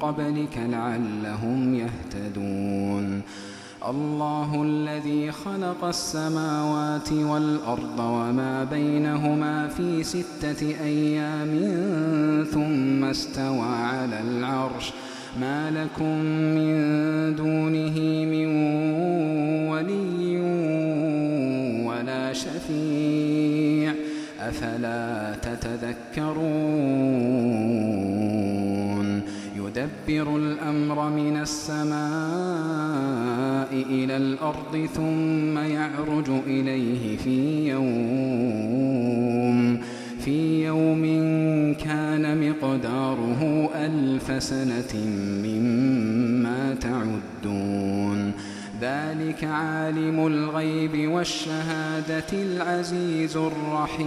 قبلك لعلهم يهتدون. الله الذي خلق السماوات والأرض وما بينهما في ستة أيام ثم استوى على العرش. ما لكم من دونه يدبر الأمر من السماء إلى الأرض ثم يعرج إليه في يوم في يوم كان مقداره ألف سنة مما تعدون. ذلك عالم الغيب والشهادة العزيز الرحيم.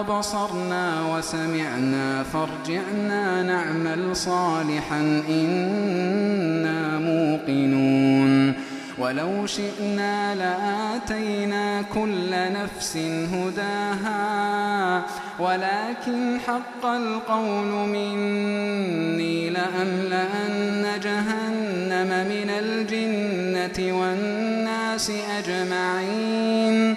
أبصرنا وسمعنا فارجعنا نعمل صالحا إنا موقنون. ولو شئنا لآتينا كل نفس هداها ولكن حق القول مني لأملأن جهنم من الجنة والناس أجمعين.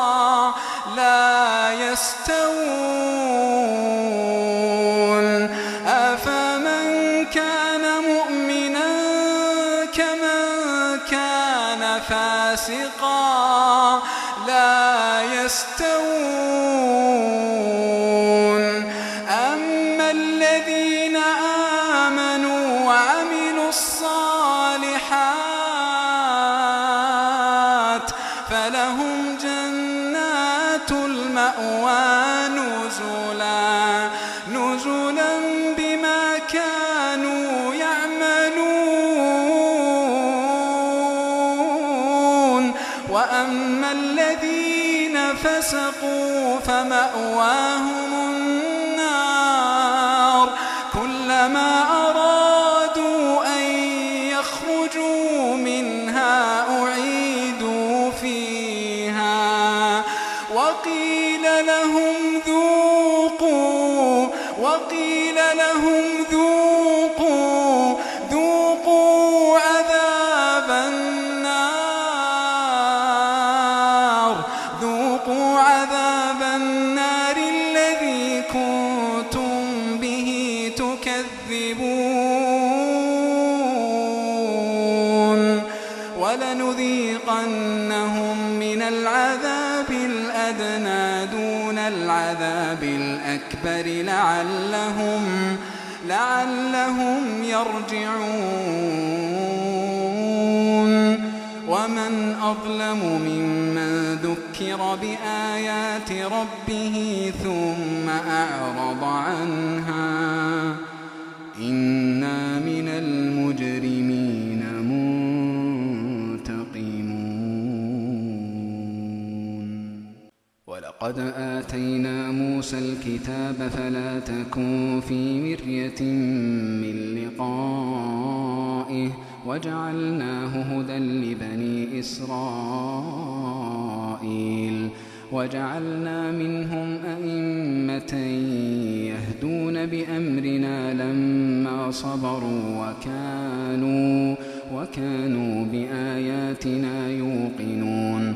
فاسقا لا يستوون. وأما الذين فسقوا فمأواهم النار كلما أرادوا أن يخرجوا منها أعيدوا فيها وقيل لهم ذوقوا وقيل لهم ولنذيقنهم من العذاب الأدنى دون العذاب الأكبر لعلهم لعلهم يرجعون. ومن أظلم ممن ذكر بآيات ربه ثم أعرض عنها ولقد آتينا موسى الكتاب فلا تكن في مرية من لقائه وجعلناه هدى لبني إسرائيل وجعلنا منهم أئمة يهدون بأمرنا لما صبروا وكانوا وكانوا بآياتنا يوقنون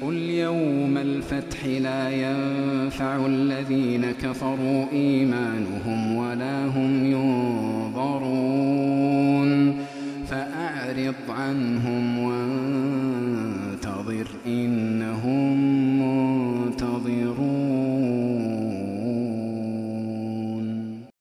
قل يوم الفتح لا ينفع الذين كفروا إيمانهم ولا